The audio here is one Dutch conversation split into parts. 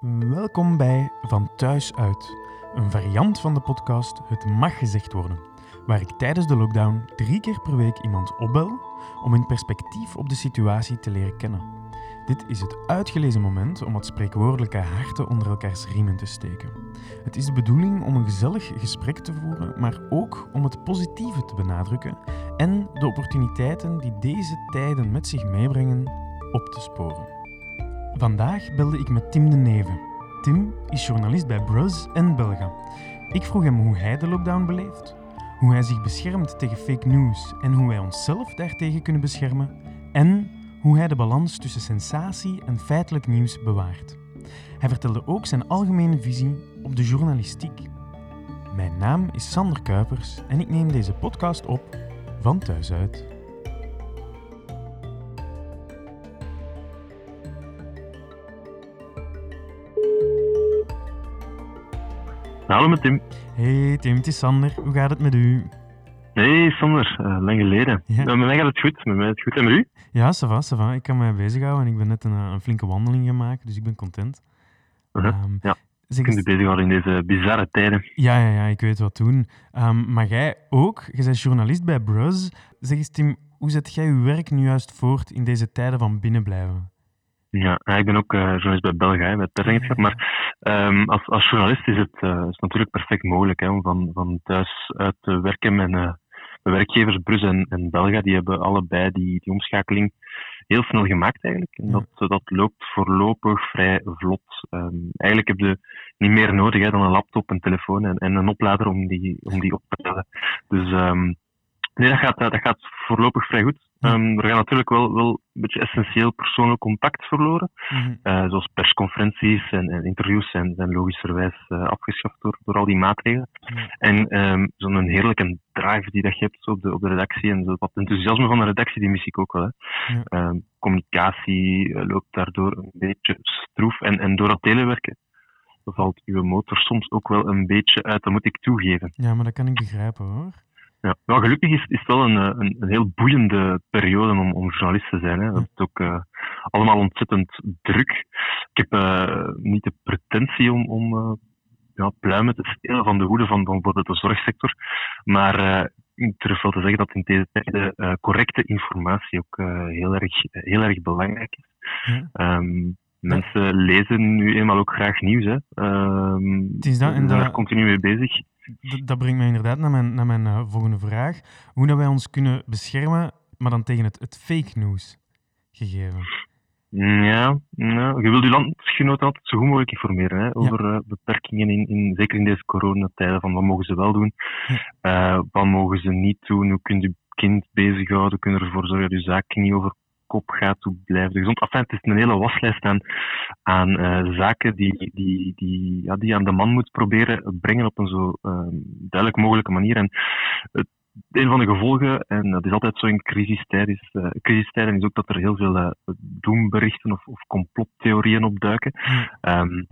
Welkom bij Van Thuis Uit, een variant van de podcast Het Mag Gezegd Worden, waar ik tijdens de lockdown drie keer per week iemand opbel om in perspectief op de situatie te leren kennen. Dit is het uitgelezen moment om wat spreekwoordelijke harten onder elkaars riemen te steken. Het is de bedoeling om een gezellig gesprek te voeren, maar ook om het positieve te benadrukken en de opportuniteiten die deze tijden met zich meebrengen op te sporen. Vandaag belde ik met Tim de Neve. Tim is journalist bij Bruz en Belga. Ik vroeg hem hoe hij de lockdown beleeft, hoe hij zich beschermt tegen fake news en hoe wij onszelf daartegen kunnen beschermen en hoe hij de balans tussen sensatie en feitelijk nieuws bewaart. Hij vertelde ook zijn algemene visie op de journalistiek. Mijn naam is Sander Kuipers en ik neem deze podcast op van thuis uit. Hallo met Tim. Hey Tim, het is Sander. Hoe gaat het met u? Hey Sander, uh, lang geleden. Ja. Uh, met mij gaat het goed, met mij gaat het goed en met u? Ja, ça va, ça va. Ik kan mij bezighouden en ik ben net een, eh, een flinke wandeling gemaakt, dus ik ben content. Uh -huh. Ja, zeg kunt u bezighouden in deze bizarre tijden. ja, ja, ja, ik weet wat doen. Ehm, maar jij ook, je bent journalist bij Bruz. Zeg eens Tim, hoe zet jij je werk nu juist voort in deze tijden van binnenblijven? Ja, ik ben ook eh, journalist bij Belga, hè, bij het persagentschap. Maar ehm, als, als journalist is het, eh, is natuurlijk perfect mogelijk hè, om van, van thuis uit te werken. Met eh, de werkgevers Brus en, en Belga, die hebben allebei die, die omschakeling heel snel gemaakt eigenlijk. En dat, dat loopt voorlopig vrij vlot. Ehm, eigenlijk heb je niet meer nodig hè, dan een laptop, een telefoon en, en een oplader om die, om die op te laden. Dus ehm, nee, dat gaat, dat gaat voorlopig vrij goed. Ja. Ehm, er gaat natuurlijk wel, wel een beetje essentieel persoonlijk contact verloren. Mhm. Eh, zoals persconferenties en, en interviews zijn, zijn logischerwijs eh, afgeschaft door, door al die maatregelen. En ehm, zo'n heerlijke drive die dat je hebt op de, op de redactie en zo, wat enthousiasme van de redactie, die mis ik ook wel. Hè. Ehm, communicatie eh, loopt daardoor een beetje stroef. En, en door dat telewerken valt uw motor soms ook wel een beetje uit, dat moet ik toegeven. ja, maar dat kan ik begrijpen hoor. Ja, maar gelukkig is, is het wel een, eh, een, een heel boeiende periode om, om journalist te zijn. Hè. Dat is ook eh, allemaal ontzettend druk. Ik heb eh, niet de pretentie om, om ja, pluimen te stelen van de hoede van, van bijvoorbeeld de zorgsector. Maar ik durf wel te zeggen dat in deze tijden correcte informatie ook heel, erg, heel erg belangrijk is. Ja. Ehm, mensen lezen nu eenmaal ook graag nieuws. Hè. Ehm, Het is dat, en er continu mee bezig. Dat brengt mij inderdaad naar mijn, naar mijn eh, volgende vraag. Hoe dat wij ons kunnen beschermen, maar dan tegen het, het fake news gegeven. Ja, ja, je wilt je landgenoten altijd zo goed mogelijk informeren hè, over eh, beperkingen, in, in, zeker in deze coronatijden. Van wat mogen ze wel doen, eh, wat mogen ze niet doen, hoe kun je kind bezighouden, kun je ervoor zorgen dat je zaak niet over gaat, hoe blijft je gezond. Enfin, het is een hele waslijst aan, aan eh, zaken die, die, die, ja, die je aan de man moet proberen brengen op een zo eh, duidelijk mogelijke manier. En het een van de gevolgen, en dat is altijd zo in crisistijden, is, eh, crisistijden is ook dat er heel veel eh, doemberichten of, of complottheorieën opduiken. Ehm,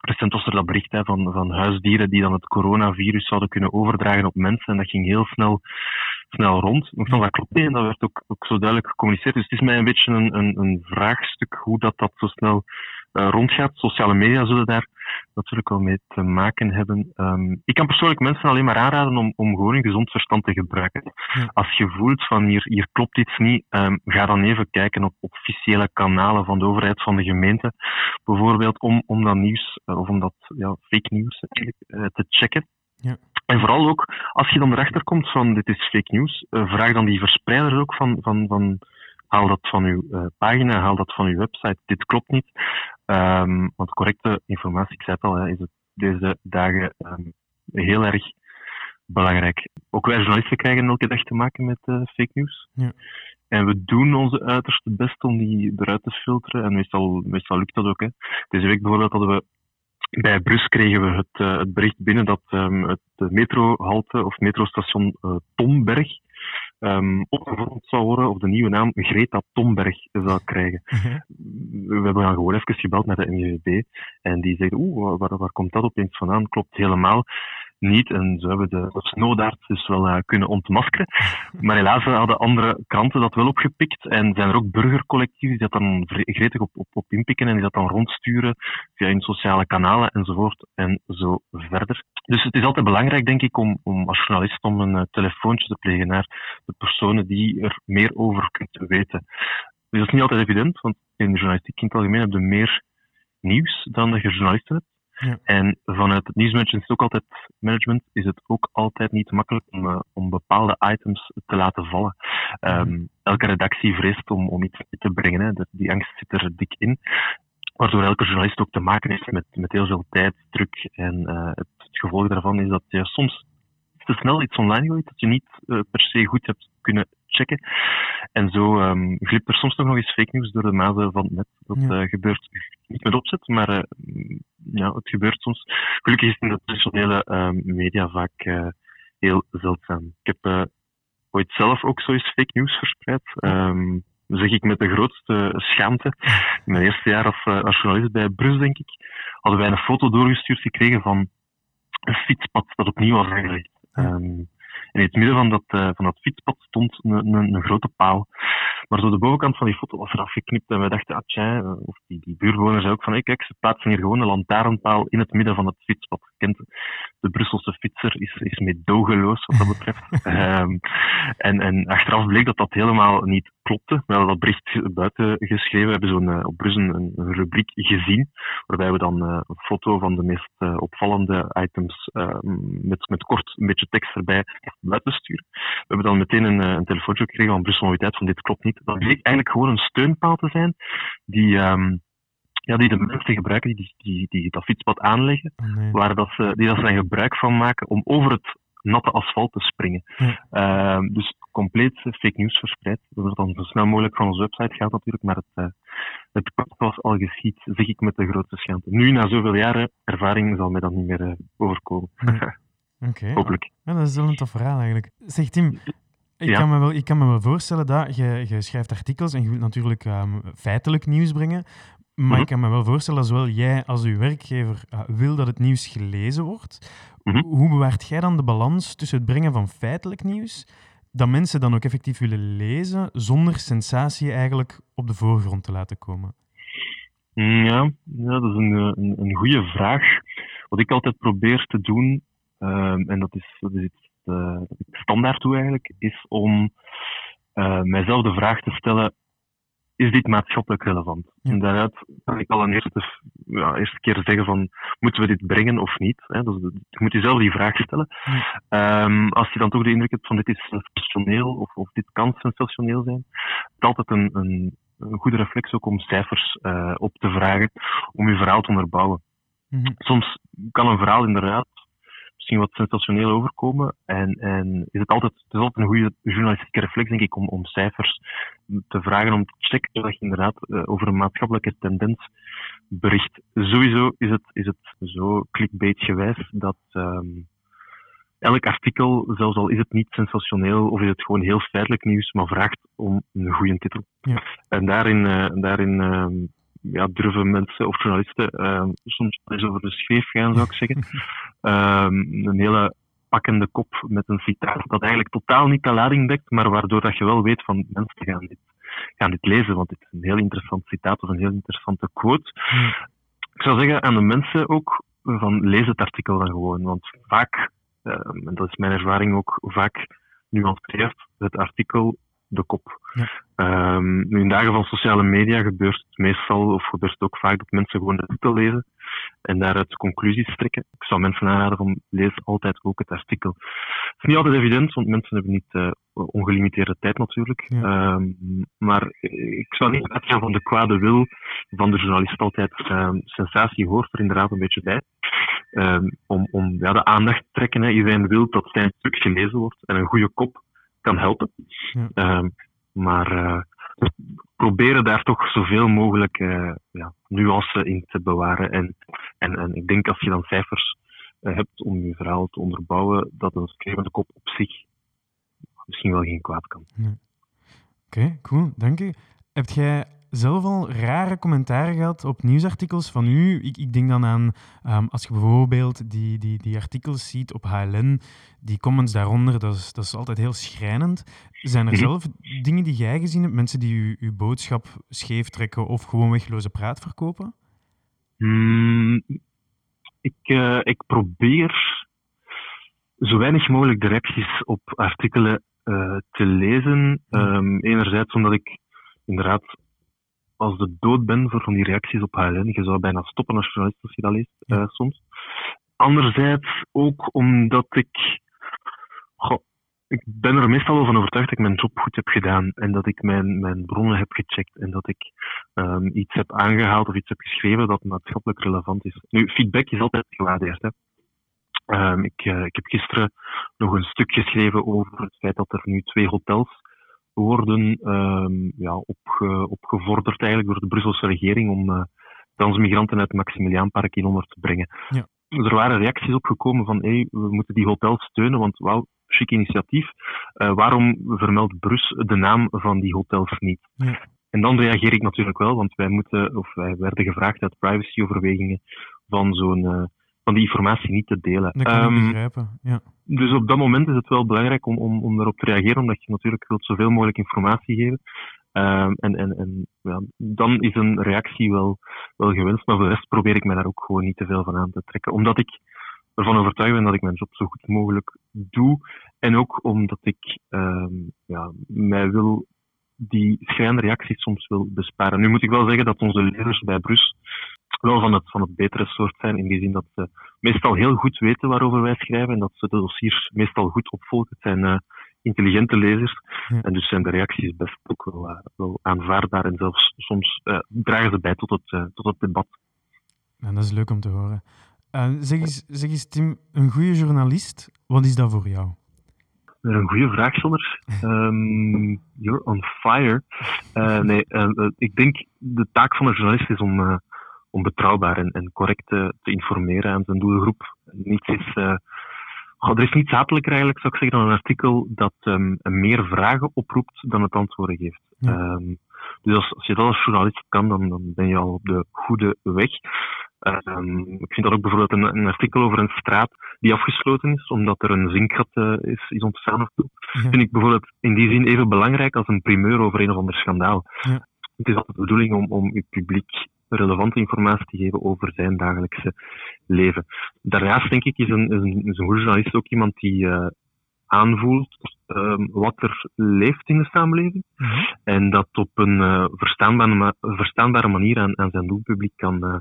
recent was er dat bericht hè, van, van huisdieren die dan het coronavirus zouden kunnen overdragen op mensen. En dat ging heel snel, snel rond. Nogthans, dat klopt niet en dat werd ook, ook zo duidelijk gecommuniceerd. Dus het is mij een beetje een, een, een vraagstuk hoe dat, dat zo snel eh, rondgaat. Sociale media zullen daar natuurlijk wel mee te maken hebben. Ehm, ik kan persoonlijk mensen alleen maar aanraden om, om gewoon hun gezond verstand te gebruiken. Ja. Als je voelt van hier, hier klopt iets niet, ehm, ga dan even kijken op officiële kanalen van de overheid, van de gemeente, bijvoorbeeld, om, om dat nieuws, eh, of om dat ja, fake nieuws eigenlijk, eh, te checken. Ja. En vooral ook, als je dan erachter komt van dit is fake news, eh, vraag dan die verspreiders ook van, van, van haal dat van uw eh, pagina, haal dat van uw website. Dit klopt niet. Ehm, want correcte informatie, ik zei het al, hè, is het deze dagen ehm, heel erg belangrijk. Ook wij journalisten krijgen elke dag te maken met eh, fake news. Ja. En we doen onze uiterste best om die eruit te filteren. En meestal, meestal lukt dat ook. Hè. Deze week bijvoorbeeld hadden we bij Brus kregen we het, eh, het bericht binnen dat ehm, het metrohalte of metrostation eh, Tomberg opgevormd zou worden, of de nieuwe naam Greta Thunberg zou krijgen. We hebben dan gewoon even gebeld met de NGVB en die zeiden, oeh, waar, waar komt dat opeens vandaan? Klopt helemaal. Niet. En zo hebben de, snowdarts dus wel uh, kunnen ontmaskeren. Maar helaas hadden andere kranten dat wel opgepikt. En zijn er ook burgercollectieven die dat dan gretig op, op, op inpikken en die dat dan rondsturen via hun sociale kanalen enzovoort en zo verder. Dus het is altijd belangrijk, denk ik, om, om als journalist om een uh, telefoontje te plegen naar de personen die er meer over kunnen weten. Dus dat is niet altijd evident, want in de journalistiek in het algemeen heb je meer nieuws dan dat je journalisten hebt. Ja. En vanuit het nieuwsmanagement is, ook altijd, management is het ook altijd niet makkelijk om, uh, om bepaalde items te laten vallen. Um, elke redactie vreest om, om iets te brengen. Hè. Die angst zit er dik in. Waardoor elke journalist ook te maken heeft met, met heel veel tijd, druk. En uh, het, het, gevolg daarvan is dat je soms te snel iets online gooit dat je niet uh, per se goed hebt kunnen checken. En zo um, glipt er soms nog eens fake news door de mazen van het net. Dat ja. uh, gebeurt niet met opzet, maar uh, ja, het gebeurt soms. Gelukkig is het in de traditionele uh, media vaak heel zeldzaam. Ik heb ooit zelf ook zoiets fake news verspreid. Um, zeg ik met de grootste schaamte. In mijn eerste jaar als, journalist bij Brus, denk ik, hadden wij een foto doorgestuurd gekregen van een fietspad dat opnieuw was aangelegd. Um, in het midden van dat, uh, van dat fietspad stond een, een, een, grote paal. Maar zo de bovenkant van die foto was eraf geknipt en we dachten, ah tja, of die, die buurtbewoners zei ook van, hey, kijk, ze plaatsen hier gewoon een lantaarnpaal in het midden van het fietspad. Kent de Brusselse fietser is, is meedogenloos wat dat betreft. um, en, en achteraf bleek dat dat helemaal niet klopte. We hadden dat bericht buiten geschreven. We hebben zo'n, uh, op Brussel een, een, rubriek gezien, waarbij we dan uh, een foto van de meest uh, opvallende items met, met kort een beetje tekst erbij buiten sturen. We hebben dan meteen een, een telefoontje gekregen van Brussel Mobiliteit van dit klopt niet. Dat bleek eigenlijk gewoon een steunpaal te zijn die... Um, ja, die de mensen gebruiken die, die, die dat fietspad aanleggen, oh nee. waar dat ze, die dat ze gebruik van maken om over het natte asfalt te springen. Ja. Uh, dus compleet fake news verspreid. We hebben dan zo snel mogelijk van onze website gehaald natuurlijk, maar het, uh, het was al geschied, zeg ik met de grootste schaamte. Nu, na zoveel jaren ervaring, zal mij dat niet meer uh, overkomen. Oké. Okay. Hopelijk. Ja, dat is wel een tof verhaal eigenlijk. Zeg Tim, ik, ja. kan me wel, ik kan me wel voorstellen dat je, je schrijft artikels en je wilt natuurlijk um, feitelijk nieuws brengen, maar mm -hmm. ik kan me wel voorstellen, dat zowel jij als uw werkgever uh, wil dat het nieuws gelezen wordt. Mm -hmm. Hoe bewaart jij dan de balans tussen het brengen van feitelijk nieuws, dat mensen dan ook effectief willen lezen, zonder sensatie eigenlijk op de voorgrond te laten komen? Ja, ja dat is een, een, een goede vraag. Wat ik altijd probeer te doen, um, en dat is, dat is iets uh, standaard toe eigenlijk, is om uh, mijzelf de vraag te stellen, is dit maatschappelijk relevant? Ja. En daaruit kan ik al een eerste, ja, eerste keer zeggen van, moeten we dit brengen of niet? Hè? Dus, je moet jezelf die vraag stellen. Ja. Um, als je dan toch de indruk hebt van, dit is sensationeel, of, of dit kan sensationeel zijn, het is altijd een, een, een goede reflex ook om cijfers uh, op te vragen, om je verhaal te onderbouwen. Mm -hmm. Soms kan een verhaal inderdaad misschien wat sensationeel overkomen. En, en is het altijd, het is altijd een goede journalistieke reflex, denk ik, om, om cijfers te vragen, om te checken dat je inderdaad uh, over een maatschappelijke tendens bericht. Sowieso is het, is het zo clickbait-gewijs dat um, elk artikel, zelfs al is het niet sensationeel of is het gewoon heel feitelijk nieuws, maar vraagt om een goede titel. Ja. En daarin, uh, daarin uh, ja, durven mensen of journalisten uh, soms eens over de scheef gaan, zou ik zeggen. um, een hele pakkende kop met een citaat dat eigenlijk totaal niet de lading dekt, maar waardoor dat je wel weet van mensen gaan dit, gaan dit lezen, want dit is een heel interessant citaat of een heel interessante quote. Ik zou zeggen aan de mensen ook van lees het artikel dan gewoon, want vaak, uh, en dat is mijn ervaring ook, vaak nuanceert het artikel de kop. Ja. Um, in dagen van sociale media gebeurt het meestal, of gebeurt het ook vaak, dat mensen gewoon de titel lezen en daaruit conclusies trekken. Ik zou mensen aanraden van lees altijd ook het artikel. Het is niet altijd evident, want mensen hebben niet uh, ongelimiteerde tijd natuurlijk. Ja. Um, maar ik zou niet uitgaan van de kwade wil van de journalist altijd. Um, sensatie hoort er inderdaad een beetje bij. Um, om om ja, de aandacht te trekken. Hè. Iedereen wil dat zijn stuk gelezen wordt en een goede kop kan helpen. Ja. Maar uh, proberen daar toch zoveel mogelijk uh, ja, nuance in te bewaren. En, en, en ik denk als je dan cijfers uh, hebt om je verhaal te onderbouwen, dat een schrijvende kop op zich misschien wel geen kwaad kan. Oké, cool, dank je. Heb jij zelf al rare commentaren gehad op nieuwsartikels van u. Ik, ik denk dan aan, ehm, als je bijvoorbeeld die, die, die artikels ziet op HLN, die comments daaronder, dat is, dat is altijd heel schrijnend. Zijn er mhm. zelf dingen die jij gezien hebt, mensen die u, uw boodschap scheef trekken of gewoon wegloze praat verkopen? Mm, ik, uh, ik probeer zo weinig mogelijk de reacties op artikelen uh, te lezen. Um, enerzijds omdat ik inderdaad als de dood ben voor van die reacties op HLN. Je zou bijna stoppen als journalist als je dat leest, uh, soms. Anderzijds ook omdat ik... Goh, ik ben er meestal wel van overtuigd dat ik mijn job goed heb gedaan en dat ik mijn, mijn bronnen heb gecheckt en dat ik um, iets heb aangehaald of iets heb geschreven dat maatschappelijk relevant is. Nu, feedback is altijd gewaardeerd. Hè. Um, ik, uh, ik heb gisteren nog een stuk geschreven over het feit dat er nu twee hotels worden um, ja, opge, opgevorderd eigenlijk door de Brusselse regering om uh, transmigranten uit het Maximiliaanpark in onder te brengen. Ja. Er waren reacties opgekomen van hey, we moeten die hotels steunen, want wauw, chic initiatief. Uh, waarom vermeldt Brus de naam van die hotels niet? Ja. En dan reageer ik natuurlijk wel, want wij moeten, of wij werden gevraagd uit privacyoverwegingen van zo'n uh, van die informatie niet te delen. Dat kan um, begrijpen, ja. Dus op dat moment is het wel belangrijk om, om, om erop te reageren, omdat je natuurlijk wilt zoveel mogelijk informatie geven. Um, en en, en ja, dan is een reactie wel, wel gewenst, maar voor de rest probeer ik mij daar ook gewoon niet te veel van aan te trekken. Omdat ik ervan overtuigd ben dat ik mijn job zo goed mogelijk doe. En ook omdat ik um, ja, mij wil die schrijnende reacties soms wil besparen. Nu moet ik wel zeggen dat onze lezers bij Brus wel van het, van het betere soort zijn, in die zin dat ze meestal heel goed weten waarover wij schrijven en dat ze de dossiers meestal goed opvolgen. Het zijn uh, intelligente lezers en dus zijn de reacties best ook wel, uh, wel aanvaardbaar en zelfs soms uh, dragen ze bij tot het, tot het debat. En dat is leuk om te horen. zeg, eens, zeg eens, Tim, een goede journalist, wat is dat voor jou? Een goede vraag, Zonder. Um, you're on fire. nee, ik denk de taak van een journalist is om om betrouwbaar en, en correct te, te, informeren aan zijn doelgroep. Niets is, uh, er is niets hatelijker eigenlijk, zou ik zeggen, dan een artikel dat um, meer vragen oproept dan het antwoorden geeft. Um, dus als, als, je dat als journalist kan, dan, dan ben je al op de goede weg. Um, ik vind dat ook bijvoorbeeld een, een, artikel over een straat die afgesloten is, omdat er een zinkgat uh, is, is ontstaan of zo. Ja. Vind ik bijvoorbeeld in die zin even belangrijk als een primeur over een of ander schandaal. Ja. Het is altijd de bedoeling om, om je publiek relevante informatie te geven over zijn dagelijkse leven. Daarnaast denk ik is een, is een, is een goede journalist ook iemand die uh, aanvoelt um, wat er leeft in de samenleving mm -hmm. en dat op een uh, verstaanbare, verstaanbare manier aan, aan zijn doelpubliek kan, uh,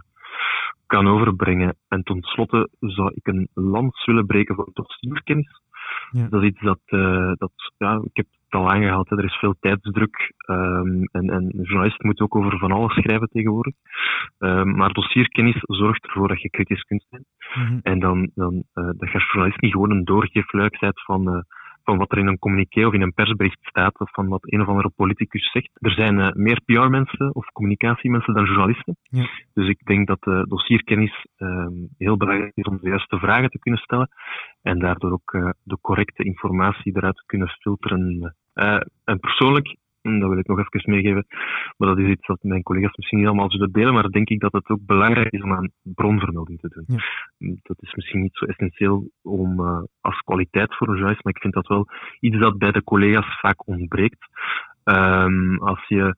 kan overbrengen. En ten slotte zou ik een lans willen breken voor dossierkennis. Ja. Dat is iets dat, dat ja, ik heb al aangehaald. Hè. Er is veel tijdsdruk um, en, en een journalist moet ook over van alles schrijven tegenwoordig. Um, maar dossierkennis zorgt ervoor dat je kritisch kunt zijn. Mm -hmm. En dan, dan uh, dat je als journalist niet gewoon een doorgeefluik bent van uh, van wat er in een communiqué of in een persbericht staat, of van wat een of andere politicus zegt. Er zijn uh, meer PR-mensen of communicatiemensen dan journalisten. Ja. Dus ik denk dat uh, dossierkennis uh, heel belangrijk is om de juiste vragen te kunnen stellen en daardoor ook uh, de correcte informatie eruit te kunnen filteren. en persoonlijk dat wil ik nog even meegeven. Maar dat is iets dat mijn collega's misschien niet allemaal zullen delen, maar denk ik dat het ook belangrijk is om aan bronvermelding te doen. Ja. Dat is misschien niet zo essentieel om, uh, als kwaliteit voor een journalist, maar ik vind dat wel iets dat bij de collega's vaak ontbreekt. Um, als je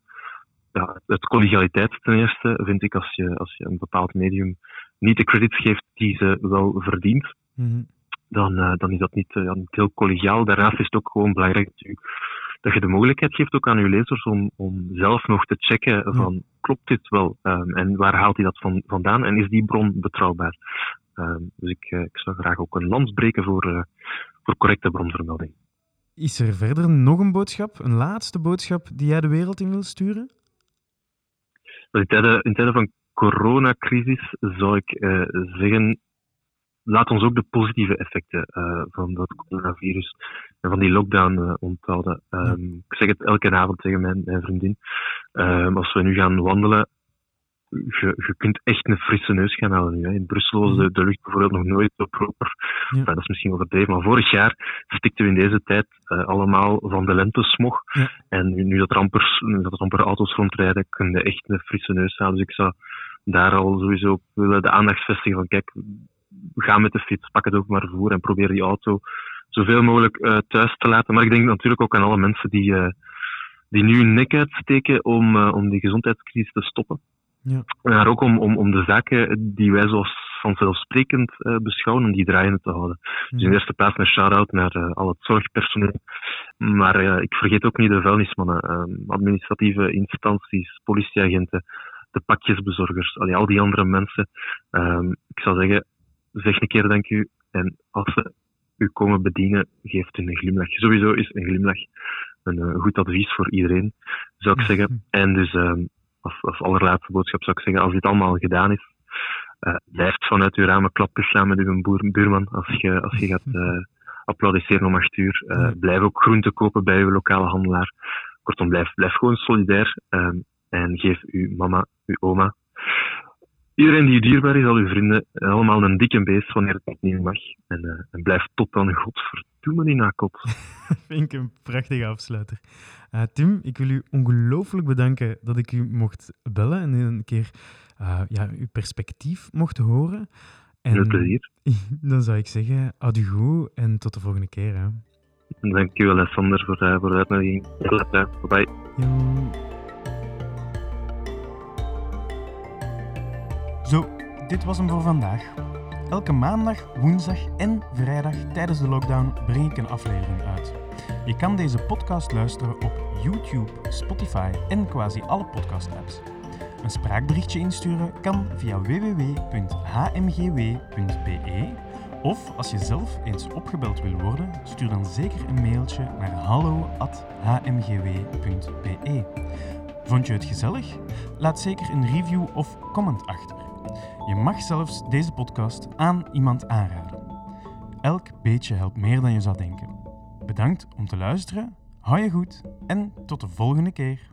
ja, het collegialiteit ten eerste, vind ik, als je, als je een bepaald medium niet de credits geeft die ze wel verdient, mm -hmm. dan, uh, dan is dat niet, uh, niet heel collegiaal. Daarnaast is het ook gewoon belangrijk dat je dat je de mogelijkheid geeft ook aan je lezers om, om zelf nog te checken van klopt dit wel um, en waar haalt hij dat van, vandaan en is die bron betrouwbaar. Um, dus ik, uh, ik zou graag ook een lans breken voor, uh, voor correcte bronvermelding. Is er verder nog een boodschap, een laatste boodschap die jij de wereld in wil sturen? In tijden, in tijden van coronacrisis zou ik uh, zeggen laat ons ook de positieve effecten uh, van dat coronavirus en van die lockdown uh, onthouden. Um, ik zeg het elke avond tegen mijn, mijn vriendin. Um, als we nu gaan wandelen, je, je kunt echt een frisse neus gaan halen nu. Hè. In Brussel was de, de lucht bijvoorbeeld nog nooit zo proper. Ja. dat is misschien overdreven, maar vorig jaar stikten we in deze tijd eh, allemaal van de lentesmog. Ja. En nu, nu dat er amper, nu dat er amper auto's rondrijden, kun je echt een frisse neus halen. Dus ik zou daar al sowieso op willen de aandacht vestigen van kijk, ga met de fiets, pak het ook maar voor en probeer die auto zoveel mogelijk eh, thuis te laten. Maar ik denk natuurlijk ook aan alle mensen die, eh, die nu hun nek uitsteken om, eh, om die gezondheidscrisis te stoppen. Ja. Maar ook om, om, om de zaken die wij zoals vanzelfsprekend beschouwen, om die draaiende te houden. Dus in de eerste plaats een shout-out naar al het zorgpersoneel. Maar ik vergeet ook niet de vuilnismannen, eh, administratieve instanties, politieagenten, de pakjesbezorgers, allee, al die andere mensen. Ehm, ik zou zeggen, zeg een keer dank u. En als ze u komen bedienen, geeft u een glimlach. Sowieso is een glimlach een eh, goed advies voor iedereen, zou ik zeggen. En dus ehm, als, als allerlaatste boodschap zou ik zeggen, als dit allemaal gedaan is, eh blijft vanuit uw ramen klappen slaan met uw boer, buurman als je, als je gaat eh, applaudisseren om acht uur. Eh, Ja. Blijf ook groente kopen bij uw lokale handelaar. Kortom, blijf, blijf gewoon solidair en geef uw mama, uw oma, iedereen die u dierbaar is, al uw vrienden, allemaal een dikke beest wanneer het niet mag. En, en blijf tot dan godverdomme niet nakot. Vind ik een prachtige afsluiter. Eh, Tim, ik wil u ongelooflijk bedanken dat ik u mocht bellen en een keer eh, ja, uw perspectief mocht horen. En Met plezier. dan zou ik zeggen, adieu goed en tot de volgende keer. Hè. Dank u wel, Sander, voor, voor de uitnodiging. Bedankt. Bye. Dit was hem voor vandaag. Elke maandag, woensdag en vrijdag tijdens de lockdown breng ik een aflevering uit. Je kan deze podcast luisteren op YouTube, Spotify en quasi alle podcast-apps. Een spraakberichtje insturen kan via www.hmgw.be of als je zelf eens opgebeld wil worden, stuur dan zeker een mailtje naar hallo.hmgw.be. Vond je het gezellig? Laat zeker een review of comment achter. Je mag zelfs deze podcast aan iemand aanraden. Elk beetje helpt meer dan je zou denken. Bedankt om te luisteren, hou je goed en tot de volgende keer.